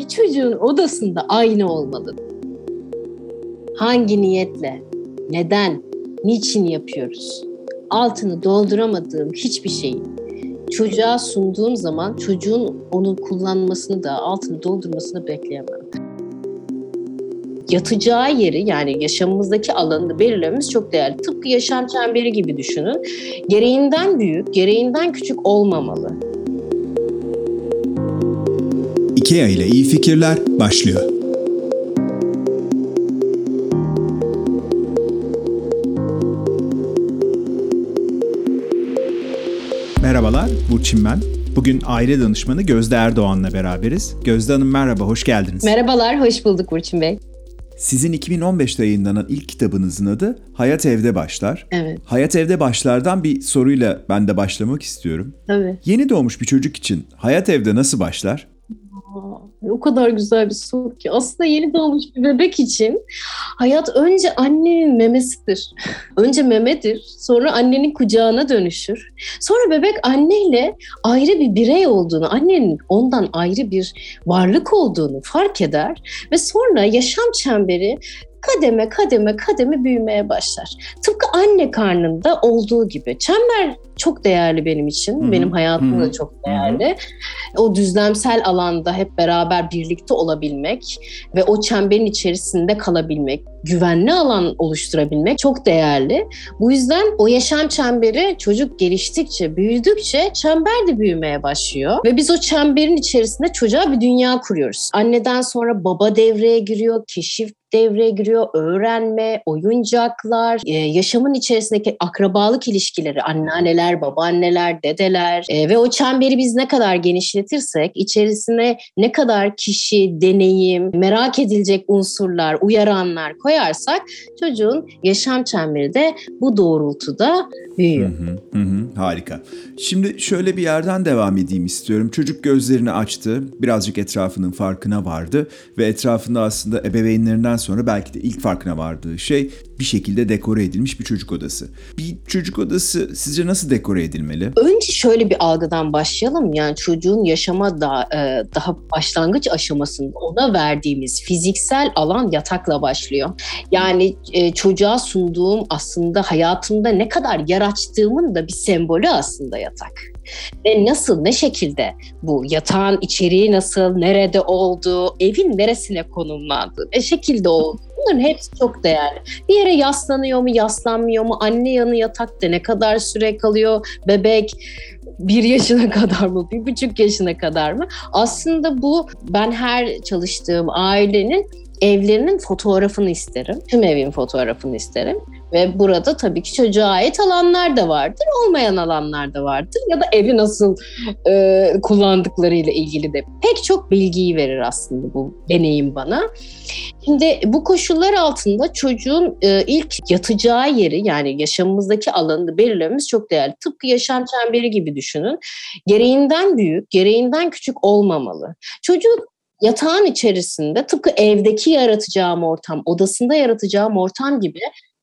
bir çocuğun odasında aynı olmalı. Hangi niyetle, neden, niçin yapıyoruz? Altını dolduramadığım hiçbir şeyi çocuğa sunduğum zaman çocuğun onu kullanmasını da altını doldurmasını bekleyemem. Yatacağı yeri yani yaşamımızdaki alanını belirlememiz çok değerli. Tıpkı yaşam çemberi gibi düşünün. Gereğinden büyük, gereğinden küçük olmamalı. IKEA ile iyi fikirler başlıyor. Merhabalar, Burçin ben. Bugün aile danışmanı Gözde Erdoğan'la beraberiz. Gözde Hanım merhaba, hoş geldiniz. Merhabalar, hoş bulduk Burçin Bey. Sizin 2015'te yayınlanan ilk kitabınızın adı Hayat Evde Başlar. Evet. Hayat Evde Başlar'dan bir soruyla ben de başlamak istiyorum. Tabii. Yeni doğmuş bir çocuk için hayat evde nasıl başlar? O kadar güzel bir soru ki. Aslında yeni doğmuş bir bebek için hayat önce annenin memesidir. Önce memedir, sonra annenin kucağına dönüşür. Sonra bebek anneyle ayrı bir birey olduğunu, annenin ondan ayrı bir varlık olduğunu fark eder ve sonra yaşam çemberi kademe kademe kademe büyümeye başlar. Tıpkı anne karnında olduğu gibi. Çember çok değerli benim için. Hı-hı. Benim hayatımda da çok değerli. Hı-hı. O düzlemsel alanda hep beraber birlikte olabilmek ve o çemberin içerisinde kalabilmek, güvenli alan oluşturabilmek çok değerli. Bu yüzden o yaşam çemberi çocuk geliştikçe, büyüdükçe çember de büyümeye başlıyor. Ve biz o çemberin içerisinde çocuğa bir dünya kuruyoruz. Anneden sonra baba devreye giriyor, keşif devreye giriyor. Öğrenme, oyuncaklar, e, yaşamın içerisindeki akrabalık ilişkileri, anneanneler, babaanneler, dedeler e, ve o çemberi biz ne kadar genişletirsek, içerisine ne kadar kişi, deneyim, merak edilecek unsurlar, uyaranlar koyarsak çocuğun yaşam çemberi de bu doğrultuda büyüyor. Hı hı, hı, harika. Şimdi şöyle bir yerden devam edeyim istiyorum. Çocuk gözlerini açtı, birazcık etrafının farkına vardı ve etrafında aslında ebeveynlerinden sonra belki de ilk farkına vardığı şey bir şekilde dekore edilmiş bir çocuk odası. Bir çocuk odası sizce nasıl dekore edilmeli? Önce şöyle bir algıdan başlayalım. Yani çocuğun yaşama da, e, daha başlangıç aşamasında ona verdiğimiz fiziksel alan yatakla başlıyor. Yani e, çocuğa sunduğum aslında hayatımda ne kadar yer açtığımın da bir sembolü aslında yatak ve nasıl, ne şekilde bu yatağın içeriği nasıl, nerede olduğu, evin neresine konumlandığı, ne şekilde olduğu Bunların hepsi çok değerli. Bir yere yaslanıyor mu, yaslanmıyor mu? Anne yanı yatakta ne kadar süre kalıyor? Bebek bir yaşına kadar mı, bir buçuk yaşına kadar mı? Aslında bu ben her çalıştığım ailenin evlerinin fotoğrafını isterim. Tüm evin fotoğrafını isterim. Ve burada tabii ki çocuğa ait alanlar da vardır, olmayan alanlar da vardır. Ya da evi nasıl e, kullandıklarıyla ilgili de pek çok bilgiyi verir aslında bu deneyim bana. Şimdi bu koşullar altında çocuğun e, ilk yatacağı yeri yani yaşamımızdaki alanını belirlememiz çok değerli. Tıpkı yaşam çemberi gibi düşünün. Gereğinden büyük, gereğinden küçük olmamalı. Çocuk yatağın içerisinde tıpkı evdeki yaratacağım ortam, odasında yaratacağım ortam gibi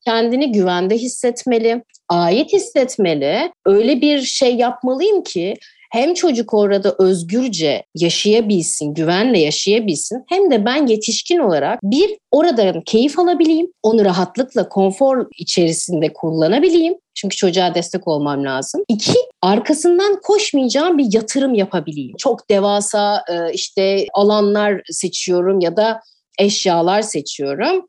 kendini güvende hissetmeli, ait hissetmeli. Öyle bir şey yapmalıyım ki hem çocuk orada özgürce yaşayabilsin, güvenle yaşayabilsin hem de ben yetişkin olarak bir oradan keyif alabileyim, onu rahatlıkla konfor içerisinde kullanabileyim. Çünkü çocuğa destek olmam lazım. İki, arkasından koşmayacağım bir yatırım yapabileyim. Çok devasa işte alanlar seçiyorum ya da eşyalar seçiyorum.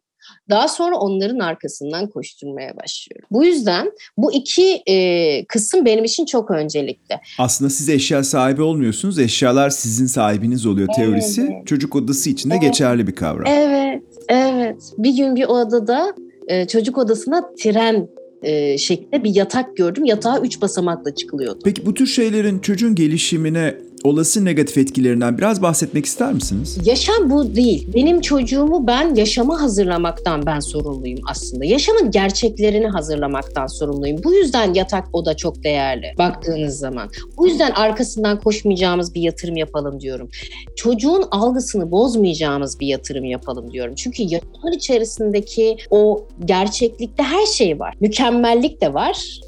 Daha sonra onların arkasından koşturmaya başlıyorum. Bu yüzden bu iki e, kısım benim için çok öncelikli. Aslında siz eşya sahibi olmuyorsunuz. Eşyalar sizin sahibiniz oluyor teorisi. Evet. Çocuk odası için de evet. geçerli bir kavram. Evet, evet. Bir gün bir odada e, çocuk odasına tren e, şeklinde bir yatak gördüm. Yatağa üç basamakla çıkılıyordu. Peki bu tür şeylerin çocuğun gelişimine olası negatif etkilerinden biraz bahsetmek ister misiniz? Yaşam bu değil. Benim çocuğumu ben yaşama hazırlamaktan ben sorumluyum aslında. Yaşamın gerçeklerini hazırlamaktan sorumluyum. Bu yüzden yatak oda çok değerli baktığınız zaman. Bu yüzden arkasından koşmayacağımız bir yatırım yapalım diyorum. Çocuğun algısını bozmayacağımız bir yatırım yapalım diyorum. Çünkü yaşamın içerisindeki o gerçeklikte her şey var. Mükemmellik de var.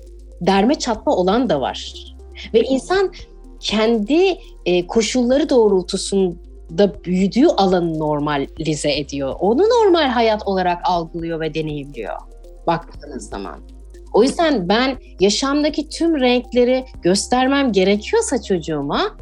Derme çatma olan da var. Ve insan kendi e, koşulları doğrultusunda da büyüdüğü alanı normalize ediyor. Onu normal hayat olarak algılıyor ve deneyimliyor baktığınız zaman. O yüzden ben yaşamdaki tüm renkleri göstermem gerekiyorsa çocuğuma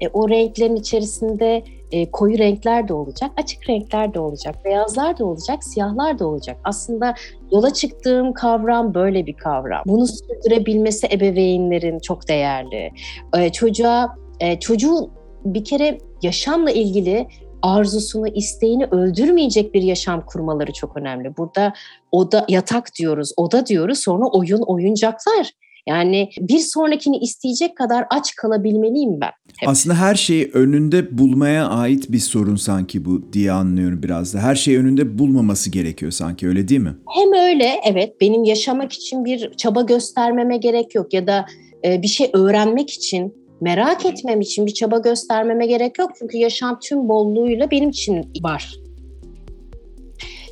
e, o renklerin içerisinde e, koyu renkler de olacak, açık renkler de olacak, beyazlar da olacak, siyahlar da olacak. Aslında yola çıktığım kavram böyle bir kavram. Bunu sürdürebilmesi ebeveynlerin çok değerli. E, çocuğa, e, çocuğun bir kere yaşamla ilgili arzusunu, isteğini öldürmeyecek bir yaşam kurmaları çok önemli. Burada oda yatak diyoruz, oda diyoruz, sonra oyun, oyuncaklar. Yani bir sonrakini isteyecek kadar aç kalabilmeliyim ben. Hep. Aslında her şeyi önünde bulmaya ait bir sorun sanki bu diye anlıyorum biraz da. Her şeyi önünde bulmaması gerekiyor sanki öyle değil mi? Hem öyle evet benim yaşamak için bir çaba göstermeme gerek yok ya da e, bir şey öğrenmek için merak etmem için bir çaba göstermeme gerek yok. Çünkü yaşam tüm bolluğuyla benim için var.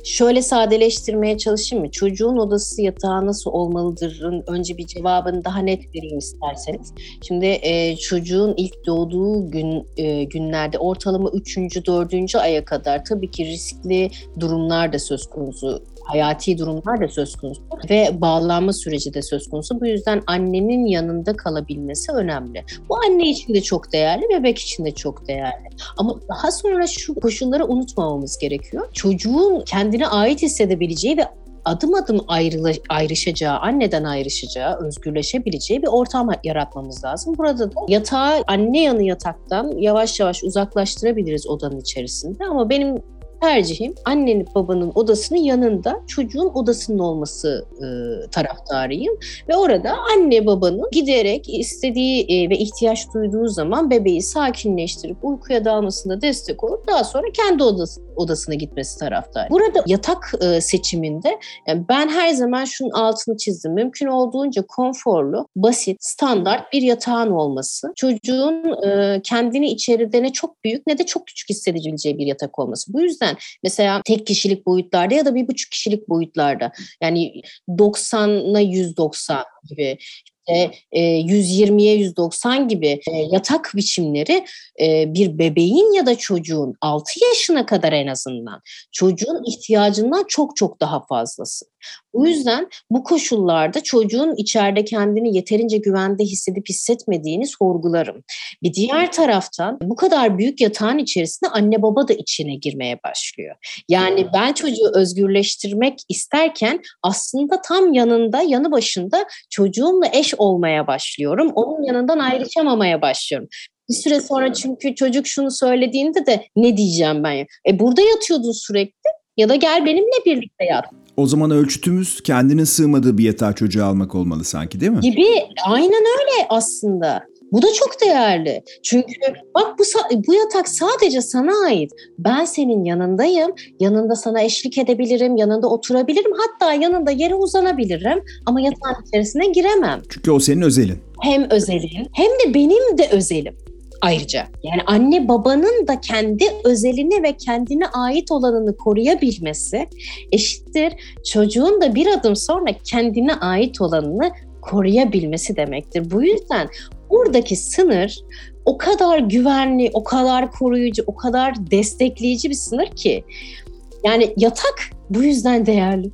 Şöyle sadeleştirmeye çalışayım mı? Çocuğun odası yatağı nasıl olmalıdırın önce bir cevabını daha net vereyim isterseniz. Şimdi e, çocuğun ilk doğduğu gün e, günlerde ortalama 3. 4. aya kadar tabii ki riskli durumlar da söz konusu hayati durumlar da söz konusu ve bağlanma süreci de söz konusu. Bu yüzden annenin yanında kalabilmesi önemli. Bu anne için de çok değerli, bebek için de çok değerli. Ama daha sonra şu koşulları unutmamamız gerekiyor. Çocuğun kendine ait hissedebileceği ve adım adım ayrıla, ayrışacağı, anneden ayrışacağı, özgürleşebileceği bir ortam yaratmamız lazım. Burada da yatağı anne yanı yataktan yavaş yavaş uzaklaştırabiliriz odanın içerisinde ama benim tercihim annenin babanın odasının yanında çocuğun odasının olması e, taraftarıyım. Ve orada anne babanın giderek istediği e, ve ihtiyaç duyduğu zaman bebeği sakinleştirip uykuya dalmasında destek olup daha sonra kendi odası, odasına gitmesi taraftar. Burada yatak e, seçiminde yani ben her zaman şunun altını çizdim. Mümkün olduğunca konforlu, basit, standart bir yatağın olması. Çocuğun e, kendini içeride ne çok büyük ne de çok küçük hissedebileceği bir yatak olması. Bu yüzden yüzden mesela tek kişilik boyutlarda ya da bir buçuk kişilik boyutlarda yani 90'a 190 gibi işte 120'ye 190 gibi e, yatak biçimleri e, bir bebeğin ya da çocuğun 6 yaşına kadar en azından çocuğun ihtiyacından çok çok daha fazlası. Bu yüzden bu koşullarda çocuğun içeride kendini yeterince güvende hissedip hissetmediğini sorgularım. Bir diğer taraftan bu kadar büyük yatağın içerisinde anne baba da içine girmeye başlıyor. Yani ben çocuğu özgürleştirmek isterken aslında tam yanında, yanı başında çocuğumla eş olmaya başlıyorum. Onun yanından ayrışamamaya başlıyorum. Bir süre sonra çünkü çocuk şunu söylediğinde de ne diyeceğim ben? E burada yatıyordun sürekli ya da gel benimle birlikte yat. O zaman ölçütümüz kendinin sığmadığı bir yatağı çocuğa almak olmalı sanki değil mi? Gibi aynen öyle aslında. Bu da çok değerli. Çünkü bak bu bu yatak sadece sana ait. Ben senin yanındayım. Yanında sana eşlik edebilirim. Yanında oturabilirim. Hatta yanında yere uzanabilirim. Ama yatağın içerisine giremem. Çünkü o senin özelin. Hem özelin hem de benim de özelim ayrıca. Yani anne babanın da kendi özelini ve kendine ait olanını koruyabilmesi eşittir. Çocuğun da bir adım sonra kendine ait olanını koruyabilmesi demektir. Bu yüzden buradaki sınır o kadar güvenli, o kadar koruyucu, o kadar destekleyici bir sınır ki. Yani yatak bu yüzden değerli.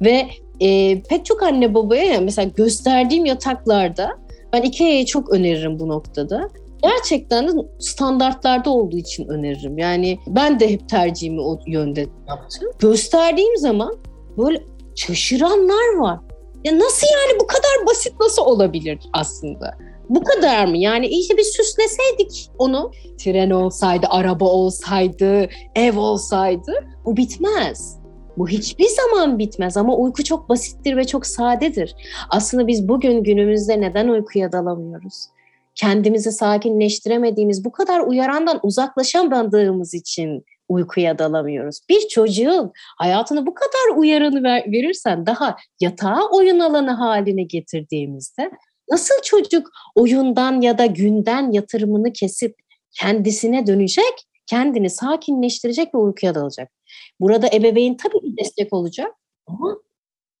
Ve e, pek çok anne babaya mesela gösterdiğim yataklarda ben Ikea'yı çok öneririm bu noktada gerçekten de standartlarda olduğu için öneririm. Yani ben de hep tercihimi o yönde yaptım. Gösterdiğim zaman böyle şaşıranlar var. Ya nasıl yani bu kadar basit nasıl olabilir aslında? Bu kadar mı? Yani işte bir süsleseydik onu. Tren olsaydı, araba olsaydı, ev olsaydı bu bitmez. Bu hiçbir zaman bitmez ama uyku çok basittir ve çok sadedir. Aslında biz bugün günümüzde neden uykuya dalamıyoruz? kendimizi sakinleştiremediğimiz, bu kadar uyarandan uzaklaşamadığımız için uykuya dalamıyoruz. Bir çocuğun hayatını bu kadar uyaranı ver, verirsen daha yatağa oyun alanı haline getirdiğimizde nasıl çocuk oyundan ya da günden yatırımını kesip kendisine dönecek, kendini sakinleştirecek ve uykuya dalacak. Burada ebeveyn tabii bir destek olacak ama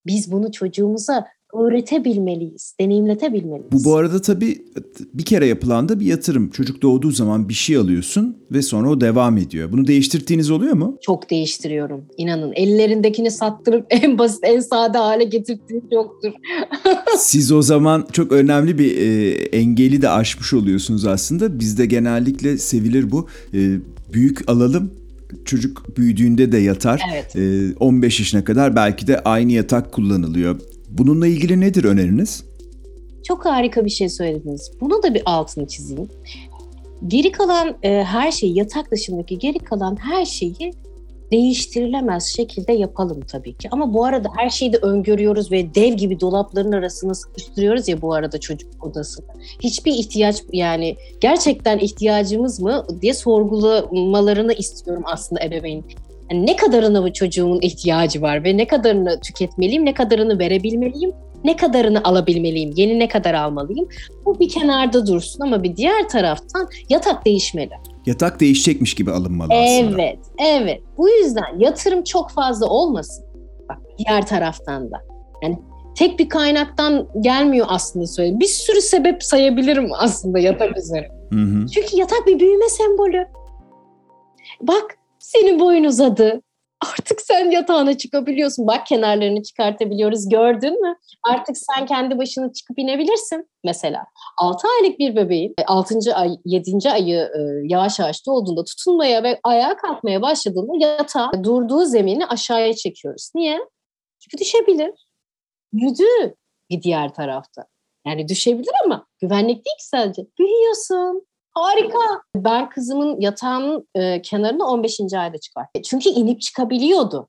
biz bunu çocuğumuza öğretebilmeliyiz, deneyimletebilmeliyiz. Bu bu arada tabii bir kere yapılan da bir yatırım. Çocuk doğduğu zaman bir şey alıyorsun ve sonra o devam ediyor. Bunu değiştirdiğiniz oluyor mu? Çok değiştiriyorum. İnanın ellerindekini sattırıp en basit, en sade hale getirdiğim yoktur. Siz o zaman çok önemli bir e, engeli de aşmış oluyorsunuz aslında. Bizde genellikle sevilir bu. E, büyük alalım, çocuk büyüdüğünde de yatar. Evet. E, 15 yaşına kadar belki de aynı yatak kullanılıyor. Bununla ilgili nedir öneriniz? Çok harika bir şey söylediniz. Bunu da bir altını çizeyim. Geri kalan e, her şeyi, yatak dışındaki geri kalan her şeyi değiştirilemez şekilde yapalım tabii ki. Ama bu arada her şeyi de öngörüyoruz ve dev gibi dolapların arasına sıkıştırıyoruz ya bu arada çocuk odasını. Hiçbir ihtiyaç yani gerçekten ihtiyacımız mı diye sorgulamalarını istiyorum aslında ebeveyn. Yani ne kadarına bu çocuğumun ihtiyacı var ve ne kadarını tüketmeliyim, ne kadarını verebilmeliyim, ne kadarını alabilmeliyim, yeni ne kadar almalıyım. Bu bir kenarda dursun ama bir diğer taraftan yatak değişmeli. Yatak değişecekmiş gibi alınmalı aslında. Evet, evet. Bu yüzden yatırım çok fazla olmasın. Bak diğer taraftan da. Yani tek bir kaynaktan gelmiyor aslında söyle. Bir sürü sebep sayabilirim aslında yatak üzerine. Hı hı. Çünkü yatak bir büyüme sembolü. Bak senin boyun uzadı. Artık sen yatağına çıkabiliyorsun. Bak kenarlarını çıkartabiliyoruz. Gördün mü? Artık sen kendi başına çıkıp inebilirsin mesela. 6 aylık bir bebeğin 6. ay 7. ayı e, yavaş yavaş olduğunda tutunmaya ve ayağa kalkmaya başladığında yatağa durduğu zemini aşağıya çekiyoruz. Niye? Çünkü düşebilir. Yürüdü bir diğer tarafta. Yani düşebilir ama güvenlik değil ki sadece. Büyüyorsun. Harika. Ben kızımın yatağının e, kenarına 15. ayda çıkarttım. Çünkü inip çıkabiliyordu.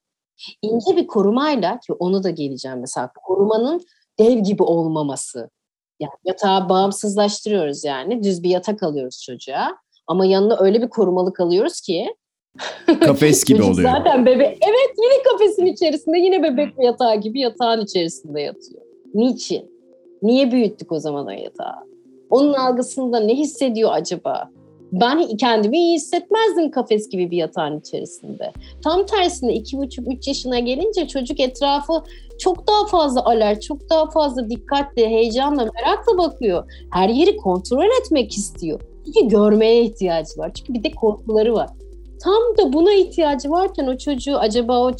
İnce bir korumayla ki onu da geleceğim mesela korumanın dev gibi olmaması. Yani yatağı bağımsızlaştırıyoruz yani. Düz bir yatak alıyoruz çocuğa. Ama yanına öyle bir korumalık alıyoruz ki Kafes gibi oluyor. zaten bebe evet yine kafesin içerisinde yine bebek yatağı gibi yatağın içerisinde yatıyor. Niçin? Niye büyüttük o zaman o yatağı? Onun algısında ne hissediyor acaba? Ben kendimi iyi hissetmezdim kafes gibi bir yatağın içerisinde. Tam tersine iki buçuk üç yaşına gelince çocuk etrafı çok daha fazla alert, çok daha fazla dikkatli, heyecanla, merakla bakıyor. Her yeri kontrol etmek istiyor. Çünkü görmeye ihtiyacı var. Çünkü bir de korkuları var. Tam da buna ihtiyacı varken o çocuğu acaba o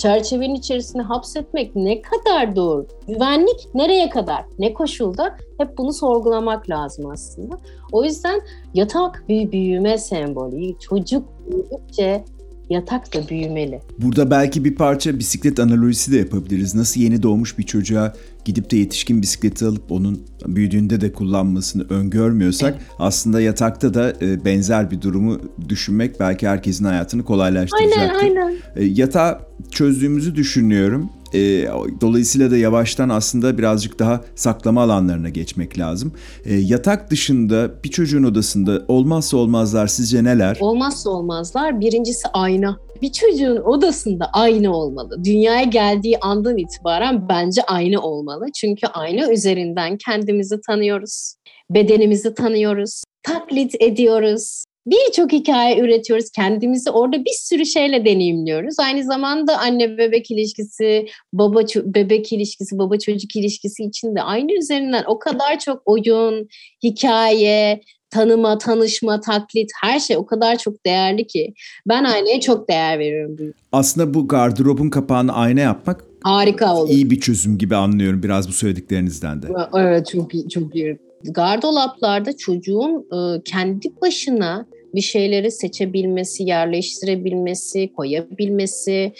çerçevenin içerisine hapsetmek ne kadar doğru? Güvenlik nereye kadar? Ne koşulda? Hep bunu sorgulamak lazım aslında. O yüzden yatak bir büyüme sembolü. Çocuk büyüdükçe yatak da büyümeli. Burada belki bir parça bisiklet analojisi de yapabiliriz. Nasıl yeni doğmuş bir çocuğa gidip de yetişkin bisikleti alıp onun büyüdüğünde de kullanmasını öngörmüyorsak aslında yatakta da e, benzer bir durumu düşünmek belki herkesin hayatını kolaylaştıracaktır. Aynen aynen. E, Yatağı çözdüğümüzü düşünüyorum. E, dolayısıyla da yavaştan aslında birazcık daha saklama alanlarına geçmek lazım. E, yatak dışında bir çocuğun odasında olmazsa olmazlar sizce neler? Olmazsa olmazlar. Birincisi ayna. Bir çocuğun odasında ayna olmalı. Dünyaya geldiği andan itibaren bence ayna olmalı. Çünkü ayna üzerinden kendimizi tanıyoruz. Bedenimizi tanıyoruz. Taklit ediyoruz. Birçok hikaye üretiyoruz. Kendimizi orada bir sürü şeyle deneyimliyoruz. Aynı zamanda anne bebek ilişkisi, baba bebek ilişkisi, baba çocuk ilişkisi içinde aynı üzerinden o kadar çok oyun, hikaye, tanıma, tanışma, taklit her şey o kadar çok değerli ki ben aynaya çok değer veriyorum. Aslında bu gardırobun kapağını ayna yapmak harika olur. İyi bir çözüm gibi anlıyorum biraz bu söylediklerinden de. Evet çok iyi, çok iyi. Gardolaplarda çocuğun e, kendi başına bir şeyleri seçebilmesi, yerleştirebilmesi, koyabilmesi,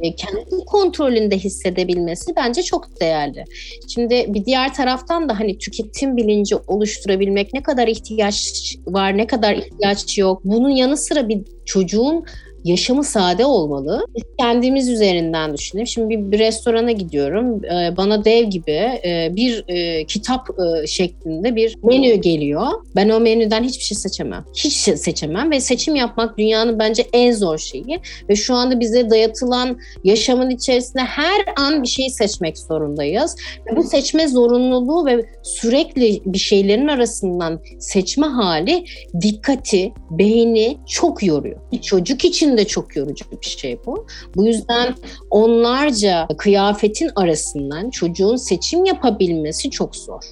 e, kendi kontrolünde hissedebilmesi bence çok değerli. Şimdi bir diğer taraftan da hani tüketim bilinci oluşturabilmek ne kadar ihtiyaç var, ne kadar ihtiyaç yok. Bunun yanı sıra bir çocuğun yaşamı sade olmalı. Biz kendimiz üzerinden düşünelim. Şimdi bir, restorana gidiyorum. Ee, bana dev gibi e, bir e, kitap e, şeklinde bir menü geliyor. Ben o menüden hiçbir şey seçemem. Hiç şey seçemem ve seçim yapmak dünyanın bence en zor şeyi. Ve şu anda bize dayatılan yaşamın içerisinde her an bir şeyi seçmek zorundayız. Ve bu seçme zorunluluğu ve sürekli bir şeylerin arasından seçme hali dikkati, beyni çok yoruyor. Bir çocuk için de çok yorucu bir şey bu. Bu yüzden onlarca kıyafetin arasından çocuğun seçim yapabilmesi çok zor.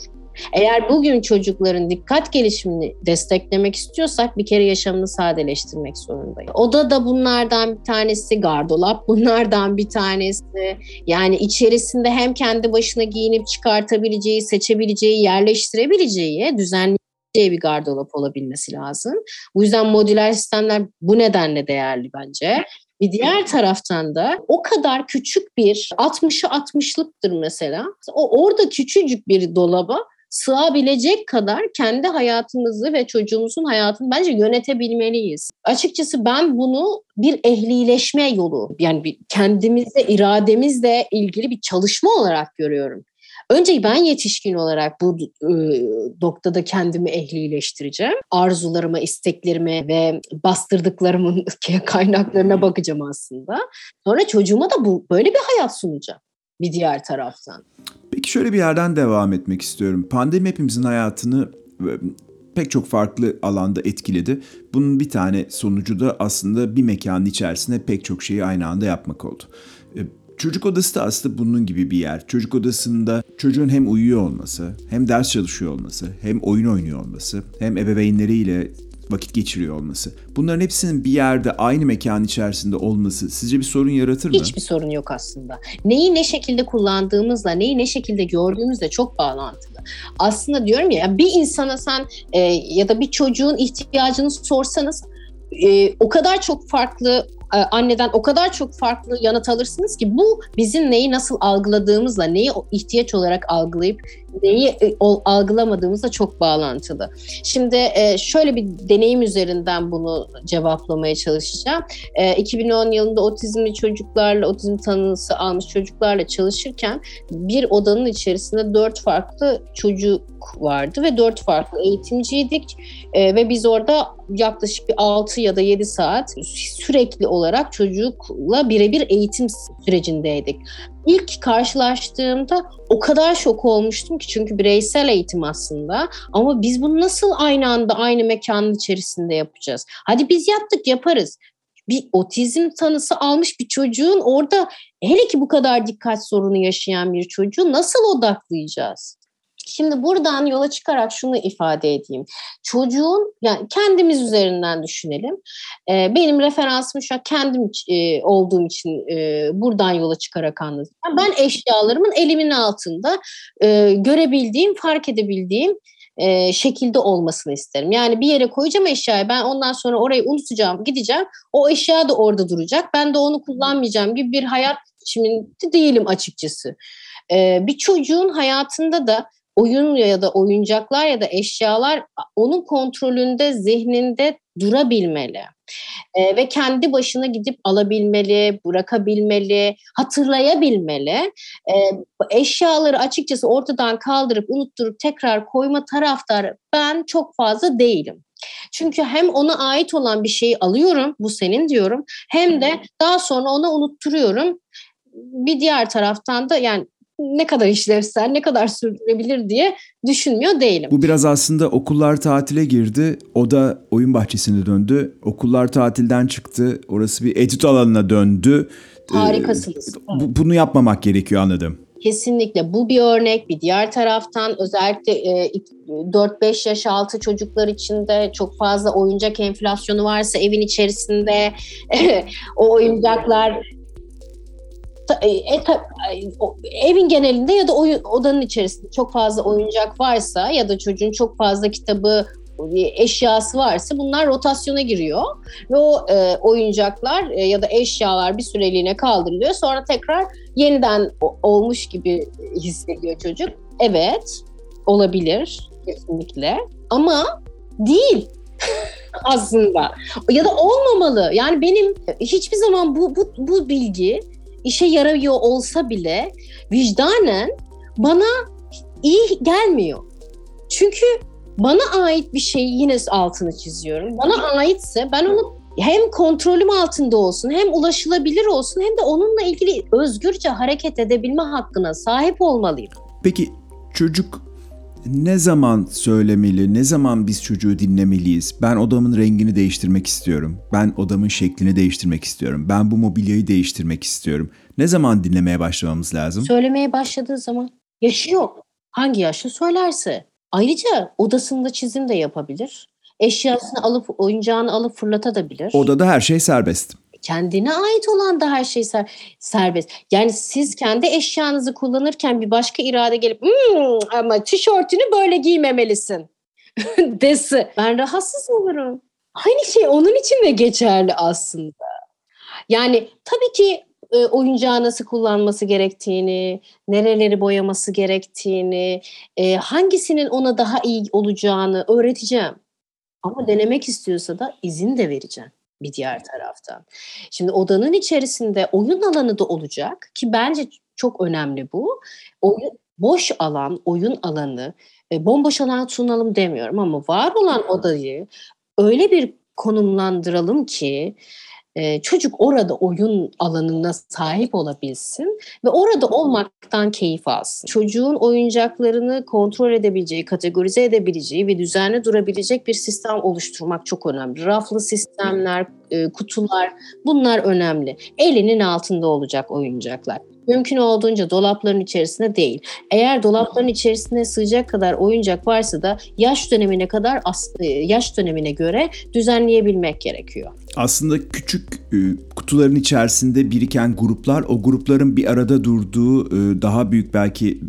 Eğer bugün çocukların dikkat gelişimini desteklemek istiyorsak bir kere yaşamını sadeleştirmek zorundayız. Oda da bunlardan bir tanesi, gardolap bunlardan bir tanesi. Yani içerisinde hem kendi başına giyinip çıkartabileceği, seçebileceği, yerleştirebileceği, düzenli bir gardırop olabilmesi lazım. Bu yüzden modüler sistemler bu nedenle değerli bence. Bir diğer taraftan da o kadar küçük bir 60'ı 60'lıktır mesela. O orada küçücük bir dolaba sığabilecek kadar kendi hayatımızı ve çocuğumuzun hayatını bence yönetebilmeliyiz. Açıkçası ben bunu bir ehlileşme yolu yani bir kendimizle irademizle ilgili bir çalışma olarak görüyorum. Önce ben yetişkin olarak bu e, noktada kendimi ehlileştireceğim. Arzularıma, isteklerime ve bastırdıklarımın kaynaklarına bakacağım aslında. Sonra çocuğuma da bu böyle bir hayat sunacağım bir diğer taraftan. Peki şöyle bir yerden devam etmek istiyorum. Pandemi hepimizin hayatını pek çok farklı alanda etkiledi. Bunun bir tane sonucu da aslında bir mekanın içerisinde pek çok şeyi aynı anda yapmak oldu. Çocuk odası da aslında bunun gibi bir yer. Çocuk odasında çocuğun hem uyuyor olması, hem ders çalışıyor olması, hem oyun oynuyor olması, hem ebeveynleriyle vakit geçiriyor olması. Bunların hepsinin bir yerde aynı mekan içerisinde olması sizce bir sorun yaratır mı? Hiçbir sorun yok aslında. Neyi ne şekilde kullandığımızla, neyi ne şekilde gördüğümüzle çok bağlantılı. Aslında diyorum ya bir insana sen e, ya da bir çocuğun ihtiyacını sorsanız e, o kadar çok farklı anneden o kadar çok farklı yanıt alırsınız ki bu bizim neyi nasıl algıladığımızla, neyi ihtiyaç olarak algılayıp neyi e, algılamadığımızla çok bağlantılı. Şimdi e, şöyle bir deneyim üzerinden bunu cevaplamaya çalışacağım. 2010 yılında otizmli çocuklarla, otizm tanısı almış çocuklarla çalışırken bir odanın içerisinde dört farklı çocuk vardı ve dört farklı eğitimciydik ve biz orada yaklaşık bir 6 ya da 7 saat sürekli olarak çocukla birebir eğitim sürecindeydik. İlk karşılaştığımda o kadar şok olmuştum ki çünkü bireysel eğitim aslında ama biz bunu nasıl aynı anda aynı mekanın içerisinde yapacağız? Hadi biz yaptık yaparız. Bir otizm tanısı almış bir çocuğun orada hele ki bu kadar dikkat sorunu yaşayan bir çocuğu nasıl odaklayacağız? Şimdi buradan yola çıkarak şunu ifade edeyim. Çocuğun yani kendimiz üzerinden düşünelim. Ee, benim referansım şu an kendim e, olduğum için e, buradan yola çıkarak anlatacağım. Ben eşyalarımın elimin altında e, görebildiğim, fark edebildiğim e, şekilde olmasını isterim. Yani bir yere koyacağım eşyayı ben ondan sonra orayı unutacağım gideceğim o eşya da orada duracak ben de onu kullanmayacağım gibi bir hayat biçiminde değilim açıkçası. E, bir çocuğun hayatında da oyun ya da oyuncaklar ya da eşyalar onun kontrolünde, zihninde durabilmeli. E, ve kendi başına gidip alabilmeli, bırakabilmeli, hatırlayabilmeli. E, eşyaları açıkçası ortadan kaldırıp unutturup tekrar koyma taraftar ben çok fazla değilim. Çünkü hem ona ait olan bir şeyi alıyorum, bu senin diyorum, hem de daha sonra ona unutturuyorum. Bir diğer taraftan da yani ne kadar işlevsel, ne kadar sürdürebilir diye düşünmüyor değilim. Bu biraz aslında okullar tatile girdi. O da oyun bahçesine döndü. Okullar tatilden çıktı. Orası bir etüt alanına döndü. Ee, Harikasınız. Ee, bu, bunu yapmamak gerekiyor anladım. Kesinlikle bu bir örnek. Bir diğer taraftan özellikle e, 4-5 yaş altı çocuklar için de çok fazla oyuncak enflasyonu varsa evin içerisinde o oyuncaklar e, e, evin genelinde ya da oyun, odanın içerisinde çok fazla oyuncak varsa ya da çocuğun çok fazla kitabı eşyası varsa bunlar rotasyona giriyor ve o e, oyuncaklar e, ya da eşyalar bir süreliğine kaldırılıyor sonra tekrar yeniden olmuş gibi hissediyor çocuk. Evet olabilir kesinlikle ama değil aslında ya da olmamalı. Yani benim hiçbir zaman bu bu, bu bilgi işe yarıyor olsa bile vicdanen bana iyi gelmiyor. Çünkü bana ait bir şeyi yine altını çiziyorum. Bana aitse ben onu hem kontrolüm altında olsun hem ulaşılabilir olsun hem de onunla ilgili özgürce hareket edebilme hakkına sahip olmalıyım. Peki çocuk ne zaman söylemeli, ne zaman biz çocuğu dinlemeliyiz? Ben odamın rengini değiştirmek istiyorum. Ben odamın şeklini değiştirmek istiyorum. Ben bu mobilyayı değiştirmek istiyorum. Ne zaman dinlemeye başlamamız lazım? Söylemeye başladığı zaman yaşı yok. Hangi yaşta söylerse. Ayrıca odasında çizim de yapabilir. Eşyasını alıp oyuncağını alıp fırlatabilir. Odada her şey serbest kendine ait olan da her şey ser, serbest. Yani siz kendi eşyanızı kullanırken bir başka irade gelip mmm, ama tişörtünü böyle giymemelisin desi. Ben rahatsız olurum. Aynı şey onun için de geçerli aslında. Yani tabii ki e, oyuncağı nasıl kullanması gerektiğini, nereleri boyaması gerektiğini, e, hangisinin ona daha iyi olacağını öğreteceğim. Ama denemek istiyorsa da izin de vereceğim bir diğer taraftan. Şimdi odanın içerisinde oyun alanı da olacak ki bence çok önemli bu. Oyun, boş alan, oyun alanı, e, bomboş alan sunalım demiyorum ama var olan odayı öyle bir konumlandıralım ki e, çocuk orada oyun alanına sahip olabilsin ve orada olmaktan keyif alsın. Çocuğun oyuncaklarını kontrol edebileceği, kategorize edebileceği ve düzenli durabilecek bir sistem oluşturmak çok önemli. Raflı sistemler, e, kutular bunlar önemli. Elinin altında olacak oyuncaklar. Mümkün olduğunca dolapların içerisinde değil. Eğer dolapların içerisine sığacak kadar oyuncak varsa da yaş dönemine kadar yaş dönemine göre düzenleyebilmek gerekiyor. Aslında küçük e, kutuların içerisinde biriken gruplar o grupların bir arada durduğu e, daha büyük belki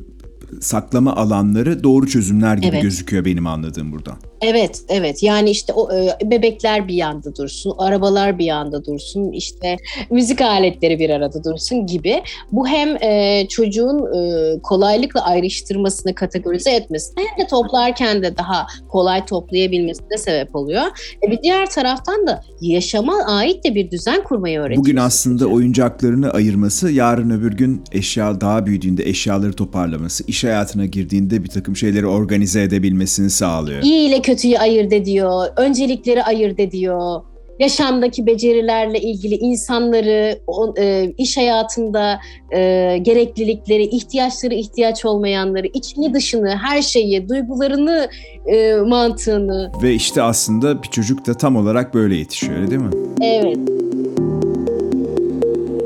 saklama alanları doğru çözümler gibi evet. gözüküyor benim anladığım buradan. Evet, evet. Yani işte o e, bebekler bir yanda dursun, arabalar bir yanda dursun, işte müzik aletleri bir arada dursun gibi. Bu hem e, çocuğun e, kolaylıkla ayrıştırmasını, kategorize etmesine hem de toplarken de daha kolay toplayabilmesine sebep oluyor. E, bir diğer taraftan da yaşama ait de bir düzen kurmayı öğretiyor. Bugün aslında oyuncaklarını ayırması, yarın öbür gün eşya daha büyüdüğünde eşyaları toparlaması, iş hayatına girdiğinde bir takım şeyleri organize edebilmesini sağlıyor. İyi ile kötü kötüyü ayırt ediyor, öncelikleri ayırt ediyor. Yaşamdaki becerilerle ilgili insanları, e, iş hayatında e, gereklilikleri, ihtiyaçları, ihtiyaç olmayanları, içini dışını, her şeyi, duygularını, e, mantığını. Ve işte aslında bir çocuk da tam olarak böyle yetişiyor öyle değil mi? Evet.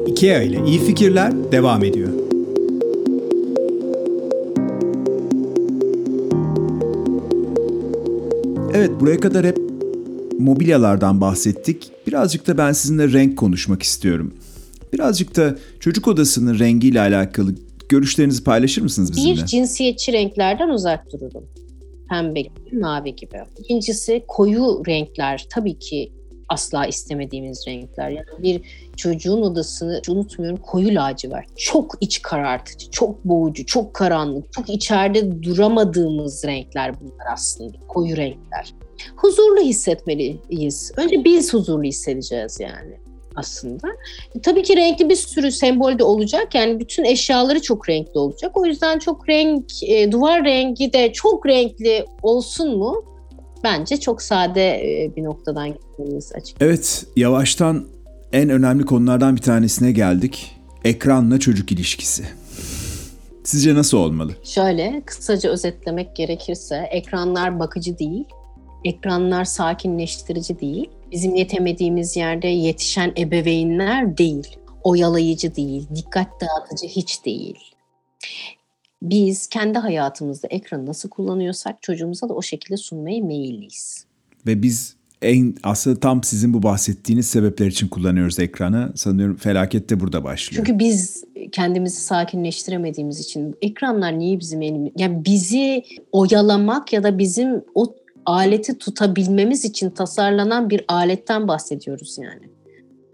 IKEA ile iyi fikirler devam ediyor. Evet buraya kadar hep mobilyalardan bahsettik. Birazcık da ben sizinle renk konuşmak istiyorum. Birazcık da çocuk odasının rengiyle alakalı görüşlerinizi paylaşır mısınız bizimle? Bir cinsiyetçi renklerden uzak dururum. Pembe mavi gibi. İkincisi koyu renkler tabii ki asla istemediğimiz renkler. Yani bir çocuğun odasını unutmuyorum koyu lacivert. Çok iç karartıcı, çok boğucu, çok karanlık, çok içeride duramadığımız renkler bunlar aslında. Koyu renkler. Huzurlu hissetmeliyiz. Önce biz huzurlu hissedeceğiz yani aslında. E, tabii ki renkli bir sürü sembol de olacak. Yani bütün eşyaları çok renkli olacak. O yüzden çok renk, e, duvar rengi de çok renkli olsun mu? Bence çok sade e, bir noktadan gitmemiz açık. Evet, yavaştan en önemli konulardan bir tanesine geldik. Ekranla çocuk ilişkisi. Sizce nasıl olmalı? Şöyle kısaca özetlemek gerekirse ekranlar bakıcı değil, ekranlar sakinleştirici değil, bizim yetemediğimiz yerde yetişen ebeveynler değil, oyalayıcı değil, dikkat dağıtıcı hiç değil biz kendi hayatımızda ekranı nasıl kullanıyorsak çocuğumuza da o şekilde sunmaya meyilliyiz. Ve biz en aslında tam sizin bu bahsettiğiniz sebepler için kullanıyoruz ekranı. Sanıyorum felaket de burada başlıyor. Çünkü biz kendimizi sakinleştiremediğimiz için ekranlar niye bizim elimiz? Yani bizi oyalamak ya da bizim o aleti tutabilmemiz için tasarlanan bir aletten bahsediyoruz yani.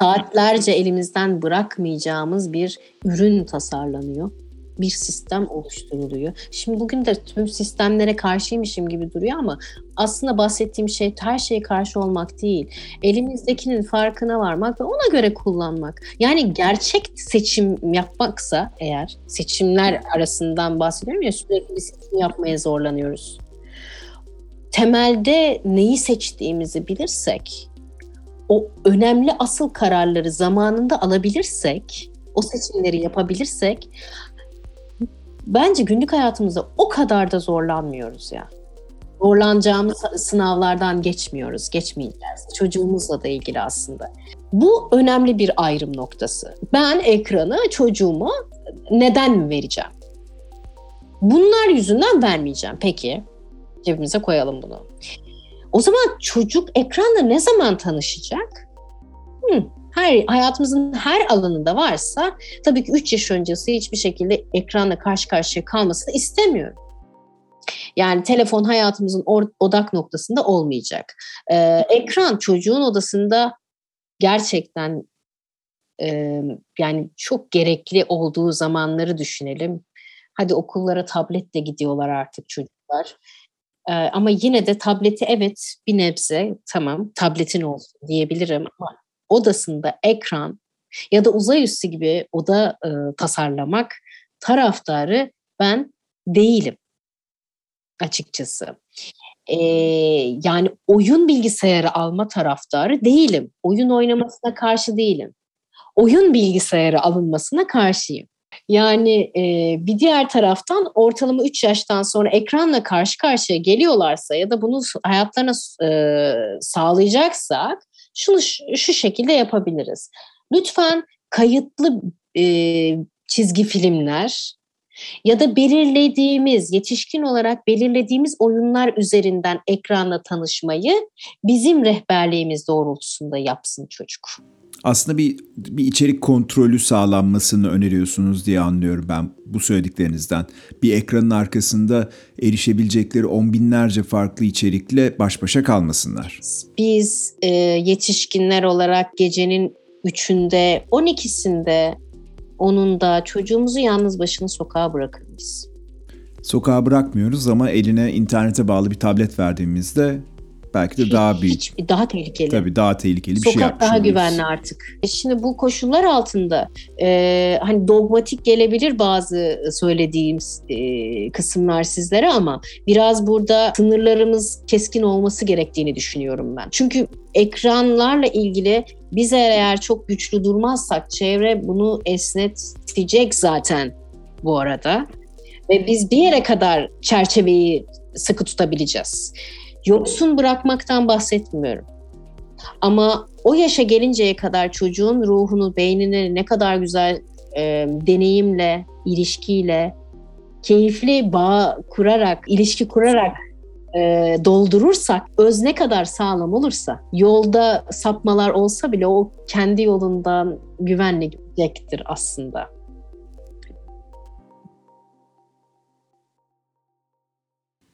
Saatlerce elimizden bırakmayacağımız bir ürün tasarlanıyor bir sistem oluşturuluyor. Şimdi bugün de tüm sistemlere karşıymışım gibi duruyor ama aslında bahsettiğim şey her şeye karşı olmak değil. Elimizdekinin farkına varmak ve ona göre kullanmak. Yani gerçek seçim yapmaksa eğer seçimler arasından bahsediyorum ya sürekli bir seçim yapmaya zorlanıyoruz. Temelde neyi seçtiğimizi bilirsek, o önemli asıl kararları zamanında alabilirsek, o seçimleri yapabilirsek bence günlük hayatımızda o kadar da zorlanmıyoruz ya. Zorlanacağımız sınavlardan geçmiyoruz, geçmeyeceğiz. Çocuğumuzla da ilgili aslında. Bu önemli bir ayrım noktası. Ben ekranı çocuğuma neden mi vereceğim? Bunlar yüzünden vermeyeceğim. Peki, cebimize koyalım bunu. O zaman çocuk ekranla ne zaman tanışacak? Hmm, her hayatımızın her alanında varsa tabii ki 3 yaş öncesi hiçbir şekilde ekranla karşı karşıya kalmasını istemiyorum. Yani telefon hayatımızın odak noktasında olmayacak. Ee, ekran çocuğun odasında gerçekten e, yani çok gerekli olduğu zamanları düşünelim. Hadi okullara tabletle gidiyorlar artık çocuklar. Ee, ama yine de tableti evet bir nebze tamam tabletin olsun diyebilirim ama odasında ekran ya da uzay üstü gibi oda e, tasarlamak taraftarı ben değilim açıkçası. Ee, yani oyun bilgisayarı alma taraftarı değilim. Oyun oynamasına karşı değilim. Oyun bilgisayarı alınmasına karşıyım. Yani e, bir diğer taraftan ortalama 3 yaştan sonra ekranla karşı karşıya geliyorlarsa ya da bunu hayatlarına e, sağlayacaksak şunu şu şekilde yapabiliriz. Lütfen kayıtlı e, çizgi filmler ya da belirlediğimiz, yetişkin olarak belirlediğimiz oyunlar üzerinden ekranla tanışmayı bizim rehberliğimiz doğrultusunda yapsın çocuk. Aslında bir bir içerik kontrolü sağlanmasını öneriyorsunuz diye anlıyorum ben bu söylediklerinizden. Bir ekranın arkasında erişebilecekleri on binlerce farklı içerikle baş başa kalmasınlar. Biz e, yetişkinler olarak gecenin üçünde, on ikisinde onun da çocuğumuzu yalnız başına sokağa bırakır mıyız? Sokağa bırakmıyoruz ama eline internete bağlı bir tablet verdiğimizde belki de daha büyük. Hiç, daha tehlikeli. Tabii daha tehlikeli bir Sokak şey yapmış daha oluyoruz. güvenli artık. E şimdi bu koşullar altında e, hani dogmatik gelebilir bazı söylediğimiz e, kısımlar sizlere ama biraz burada sınırlarımız keskin olması gerektiğini düşünüyorum ben. Çünkü ekranlarla ilgili biz eğer çok güçlü durmazsak çevre bunu esnetecek zaten bu arada. Ve biz bir yere kadar çerçeveyi sıkı tutabileceğiz. Yoksun bırakmaktan bahsetmiyorum. Ama o yaşa gelinceye kadar çocuğun ruhunu, beynini ne kadar güzel e, deneyimle, ilişkiyle, keyifli bağ kurarak, ilişki kurarak e, doldurursak, öz ne kadar sağlam olursa, yolda sapmalar olsa bile o kendi yolundan güvenle gidecektir aslında.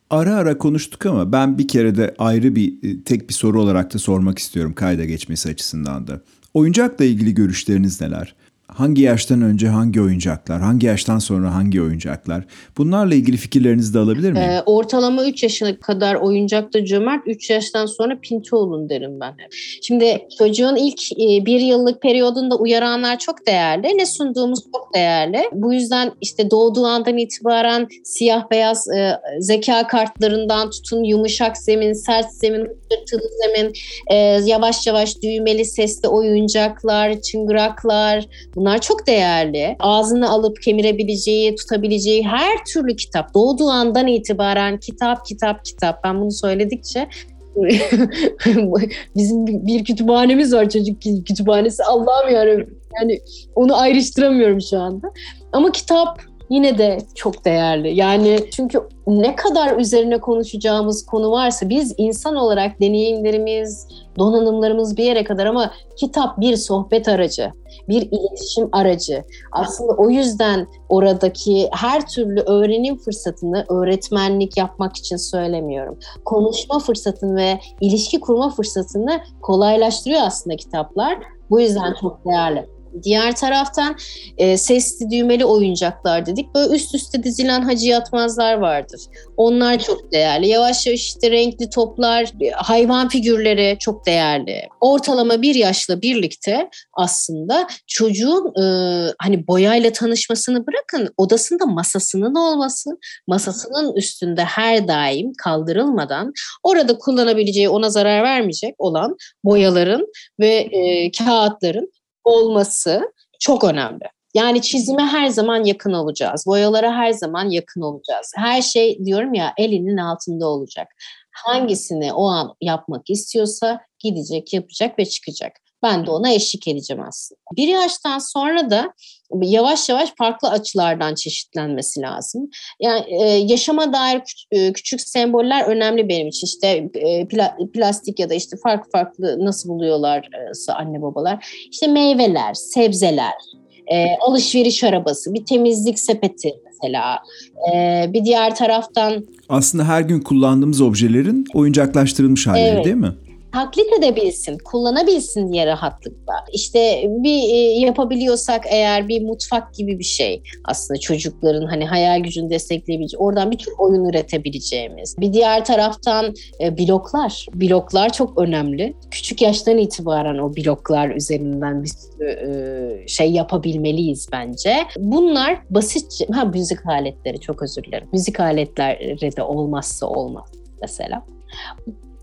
Ara ara konuştuk ama ben bir kere de ayrı bir e, tek bir soru olarak da sormak istiyorum kayda geçmesi açısından da. Oyuncakla ilgili görüşleriniz neler? Hangi yaştan önce hangi oyuncaklar, hangi yaştan sonra hangi oyuncaklar? Bunlarla ilgili fikirlerinizi de alabilir miyim? Ee, ortalama 3 yaşına kadar oyuncakta cömert, 3 yaştan sonra pinti olun derim ben. Şimdi çocuğun ilk e, bir yıllık periyodunda uyaranlar çok değerli. Ne sunduğumuz çok değerli. Bu yüzden işte doğduğu andan itibaren siyah beyaz e, zeka kartlarından tutun yumuşak zemin, sert zemin, hırtılı zemin, e, yavaş yavaş düğmeli sesli oyuncaklar, çıngıraklar, Bunlar çok değerli. Ağzını alıp kemirebileceği, tutabileceği her türlü kitap. Doğduğu andan itibaren kitap, kitap, kitap. Ben bunu söyledikçe bizim bir kütüphanemiz var çocuk kütüphanesi. Allah'ım yarabbim. Yani onu ayrıştıramıyorum şu anda. Ama kitap yine de çok değerli. Yani çünkü ne kadar üzerine konuşacağımız konu varsa biz insan olarak deneyimlerimiz, donanımlarımız bir yere kadar ama kitap bir sohbet aracı, bir iletişim aracı. Aslında o yüzden oradaki her türlü öğrenim fırsatını öğretmenlik yapmak için söylemiyorum. Konuşma fırsatını ve ilişki kurma fırsatını kolaylaştırıyor aslında kitaplar. Bu yüzden çok değerli. Diğer taraftan e, sesli düğmeli oyuncaklar dedik. Böyle üst üste dizilen hacı yatmazlar vardır. Onlar çok değerli. Yavaş yavaş işte renkli toplar, hayvan figürleri çok değerli. Ortalama bir yaşla birlikte aslında çocuğun e, hani boyayla tanışmasını bırakın odasında masasının olması, masasının üstünde her daim kaldırılmadan orada kullanabileceği ona zarar vermeyecek olan boyaların ve e, kağıtların olması çok önemli. Yani çizime her zaman yakın olacağız. Boyalara her zaman yakın olacağız. Her şey diyorum ya elinin altında olacak. Hangisini o an yapmak istiyorsa gidecek, yapacak ve çıkacak. Ben de ona eşlik edeceğim aslında. Bir yaştan sonra da yavaş yavaş farklı açılardan çeşitlenmesi lazım. Yani e, yaşama dair küçük, e, küçük semboller önemli benim için. İşte e, pla, plastik ya da işte farklı farklı nasıl buluyorlar e, anne babalar. İşte meyveler, sebzeler, e, alışveriş arabası, bir temizlik sepeti mesela. E, bir diğer taraftan... Aslında her gün kullandığımız objelerin oyuncaklaştırılmış halleri evet. değil mi? Taklit edebilsin, kullanabilsin diye rahatlıkla. İşte bir e, yapabiliyorsak eğer bir mutfak gibi bir şey aslında çocukların hani hayal gücünü destekleyebileceği, oradan birçok oyun üretebileceğimiz. Bir diğer taraftan e, bloklar. Bloklar çok önemli. Küçük yaştan itibaren o bloklar üzerinden bir e, şey yapabilmeliyiz bence. Bunlar basit, ha müzik aletleri çok özür dilerim. Müzik aletleri de olmazsa olmaz mesela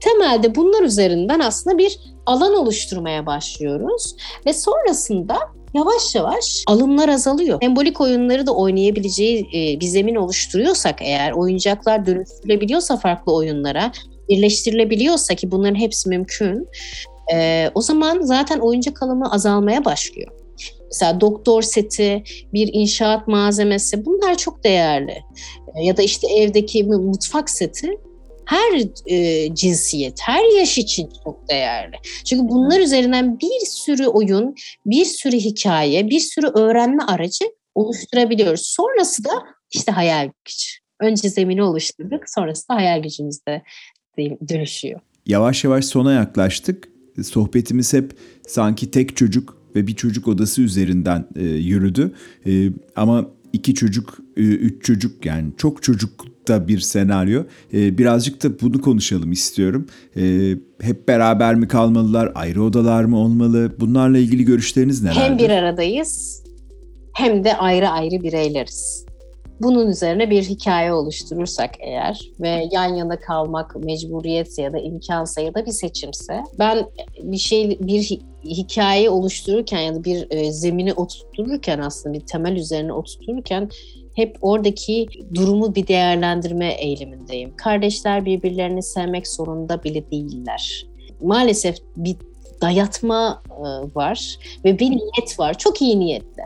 temelde bunlar üzerinden aslında bir alan oluşturmaya başlıyoruz ve sonrasında yavaş yavaş alımlar azalıyor. Sembolik oyunları da oynayabileceği e, bir zemin oluşturuyorsak eğer oyuncaklar dönüştürülebiliyorsa farklı oyunlara, birleştirilebiliyorsa ki bunların hepsi mümkün. E, o zaman zaten oyuncak alımı azalmaya başlıyor. Mesela doktor seti, bir inşaat malzemesi bunlar çok değerli. E, ya da işte evdeki mutfak seti her e, cinsiyet, her yaş için çok değerli. Çünkü bunlar üzerinden bir sürü oyun, bir sürü hikaye, bir sürü öğrenme aracı oluşturabiliyoruz. Sonrası da işte hayal gücü. Önce zemini oluşturduk, sonrasında hayal gücümüz de dönüşüyor. Yavaş yavaş sona yaklaştık. Sohbetimiz hep sanki tek çocuk ve bir çocuk odası üzerinden e, yürüdü. E, ama iki çocuk, e, üç çocuk yani çok çocuk da bir senaryo. E, birazcık da bunu konuşalım istiyorum. E, hep beraber mi kalmalılar, ayrı odalar mı olmalı? Bunlarla ilgili görüşleriniz nelerdir? Hem bir aradayız hem de ayrı ayrı bireyleriz. Bunun üzerine bir hikaye oluşturursak eğer ve yan yana kalmak mecburiyetse ya da imkansa ya da bir seçimse ben bir şey bir hikaye oluştururken ya da bir e, zemini oturtururken aslında bir temel üzerine oturtururken hep oradaki durumu bir değerlendirme eğilimindeyim. Kardeşler birbirlerini sevmek zorunda bile değiller. Maalesef bir dayatma e, var ve bir niyet var. Çok iyi niyetle.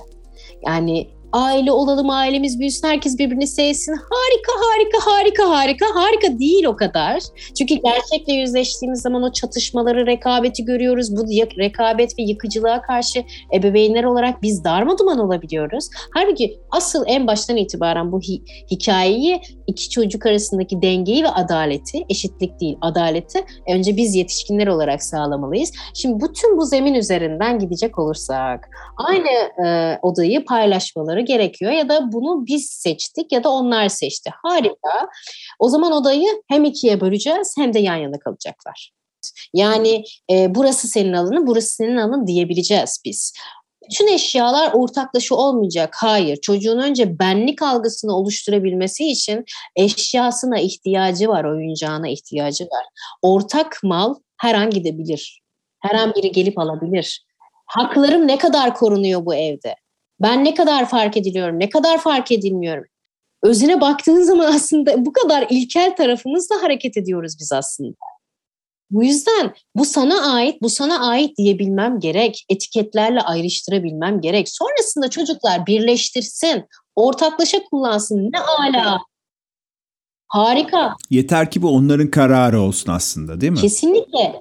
Yani aile olalım, ailemiz büyüsün, herkes birbirini sevsin. Harika, harika, harika, harika. Harika değil o kadar. Çünkü gerçekle yüzleştiğimiz zaman o çatışmaları, rekabeti görüyoruz. Bu rekabet ve yıkıcılığa karşı ebeveynler olarak biz darmaduman olabiliyoruz. Halbuki asıl en baştan itibaren bu hi- hikayeyi iki çocuk arasındaki dengeyi ve adaleti, eşitlik değil adaleti önce biz yetişkinler olarak sağlamalıyız. Şimdi bütün bu zemin üzerinden gidecek olursak aynı e, odayı paylaşmaları olmaları gerekiyor ya da bunu biz seçtik ya da onlar seçti. Harika. O zaman odayı hem ikiye böleceğiz hem de yan yana kalacaklar. Yani e, burası senin alanın, burası senin alanın diyebileceğiz biz. Bütün eşyalar ortaklaşa olmayacak. Hayır. Çocuğun önce benlik algısını oluşturabilmesi için eşyasına ihtiyacı var, oyuncağına ihtiyacı var. Ortak mal her an gidebilir. Her an biri gelip alabilir. Haklarım ne kadar korunuyor bu evde? Ben ne kadar fark ediliyorum, ne kadar fark edilmiyorum. Özüne baktığın zaman aslında bu kadar ilkel tarafımızla hareket ediyoruz biz aslında. Bu yüzden bu sana ait, bu sana ait diyebilmem gerek. Etiketlerle ayrıştırabilmem gerek. Sonrasında çocuklar birleştirsin, ortaklaşa kullansın. Ne ala. Harika. Yeter ki bu onların kararı olsun aslında değil mi? Kesinlikle.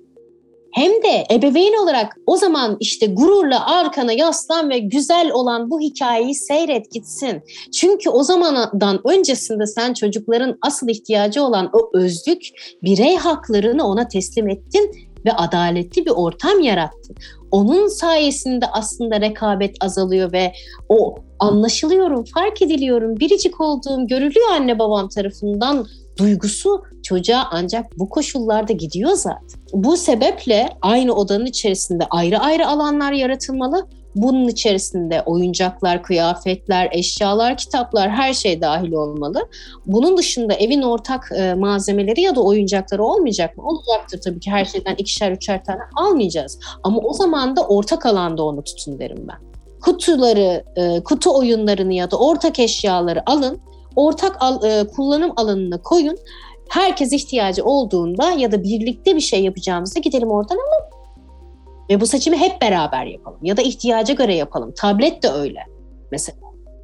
Hem de ebeveyn olarak o zaman işte gururla arkana yaslan ve güzel olan bu hikayeyi seyret gitsin. Çünkü o zamandan öncesinde sen çocukların asıl ihtiyacı olan o özlük birey haklarını ona teslim ettin ve adaletli bir ortam yarattın. Onun sayesinde aslında rekabet azalıyor ve o anlaşılıyorum, fark ediliyorum, biricik olduğum görülüyor anne babam tarafından duygusu çocuğa ancak bu koşullarda gidiyor zaten. Bu sebeple aynı odanın içerisinde ayrı ayrı alanlar yaratılmalı. Bunun içerisinde oyuncaklar, kıyafetler, eşyalar, kitaplar her şey dahil olmalı. Bunun dışında evin ortak e, malzemeleri ya da oyuncakları olmayacak mı? Olacaktır tabii ki her şeyden ikişer üçer tane almayacağız. Ama o zaman da ortak alanda onu tutun derim ben. kutuları, e, kutu oyunlarını ya da ortak eşyaları alın, ortak al, e, kullanım alanına koyun. Herkes ihtiyacı olduğunda ya da birlikte bir şey yapacağımızda gidelim oradan alalım. Ve bu seçimi hep beraber yapalım ya da ihtiyaca göre yapalım. Tablet de öyle mesela.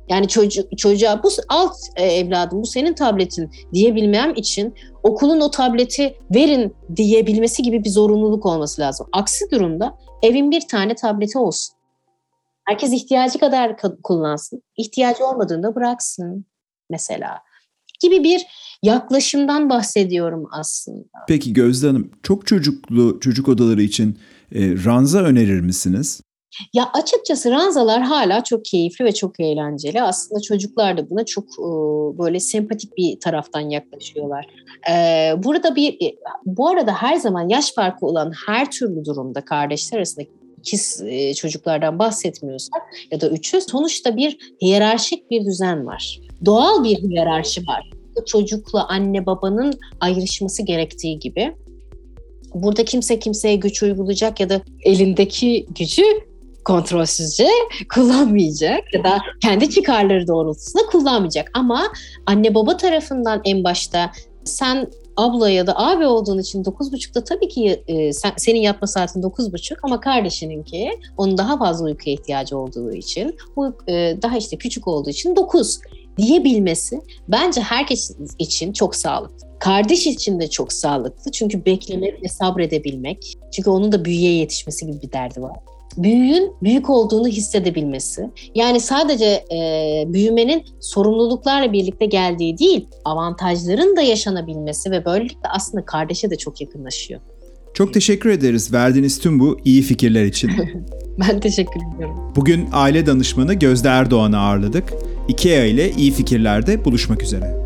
Yani çocuk, çocuğa bu alt e, evladım bu senin tabletin diyebilmem için okulun o tableti verin diyebilmesi gibi bir zorunluluk olması lazım. Aksi durumda evin bir tane tableti olsun. Herkes ihtiyacı kadar kullansın. İhtiyacı olmadığında bıraksın mesela. Gibi bir yaklaşımdan bahsediyorum aslında. Peki Gözde Hanım, çok çocuklu çocuk odaları için e, ranza önerir misiniz? Ya açıkçası ranzalar hala çok keyifli ve çok eğlenceli. Aslında çocuklar da buna çok e, böyle sempatik bir taraftan yaklaşıyorlar. E, burada bir e, bu arada her zaman yaş farkı olan her türlü durumda kardeşler arasındaki ikiz e, çocuklardan bahsetmiyorsak ya da üçü sonuçta bir hiyerarşik bir düzen var. Doğal bir hiyerarşi var. Çocukla anne babanın ayrışması gerektiği gibi burada kimse kimseye güç uygulayacak ya da elindeki gücü kontrolsüzce kullanmayacak ya da kendi çıkarları doğrultusunda kullanmayacak. Ama anne baba tarafından en başta sen abla ya da abi olduğun için 9.30'da tabii ki e, sen, senin yatma saatin 9.30 ama kardeşininki onun daha fazla uykuya ihtiyacı olduğu için bu e, daha işte küçük olduğu için 9 diyebilmesi bence herkes için çok sağlıklı. Kardeş için de çok sağlıklı çünkü beklemek ve sabredebilmek. Çünkü onun da büyüye yetişmesi gibi bir derdi var büyüğün büyük olduğunu hissedebilmesi. Yani sadece e, büyümenin sorumluluklarla birlikte geldiği değil, avantajların da yaşanabilmesi ve böylelikle aslında kardeşe de çok yakınlaşıyor. Çok teşekkür ederiz verdiğiniz tüm bu iyi fikirler için. ben teşekkür ediyorum. Bugün aile danışmanı Gözde Erdoğan'ı ağırladık. IKEA ile iyi fikirlerde buluşmak üzere.